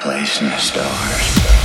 place in the stars.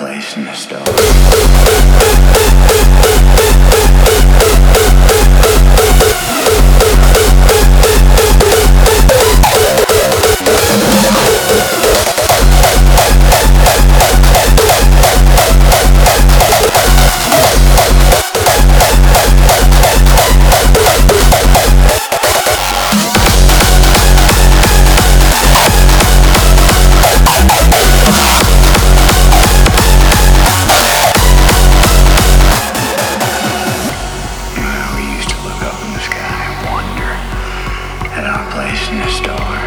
place in the stove. chasing a star.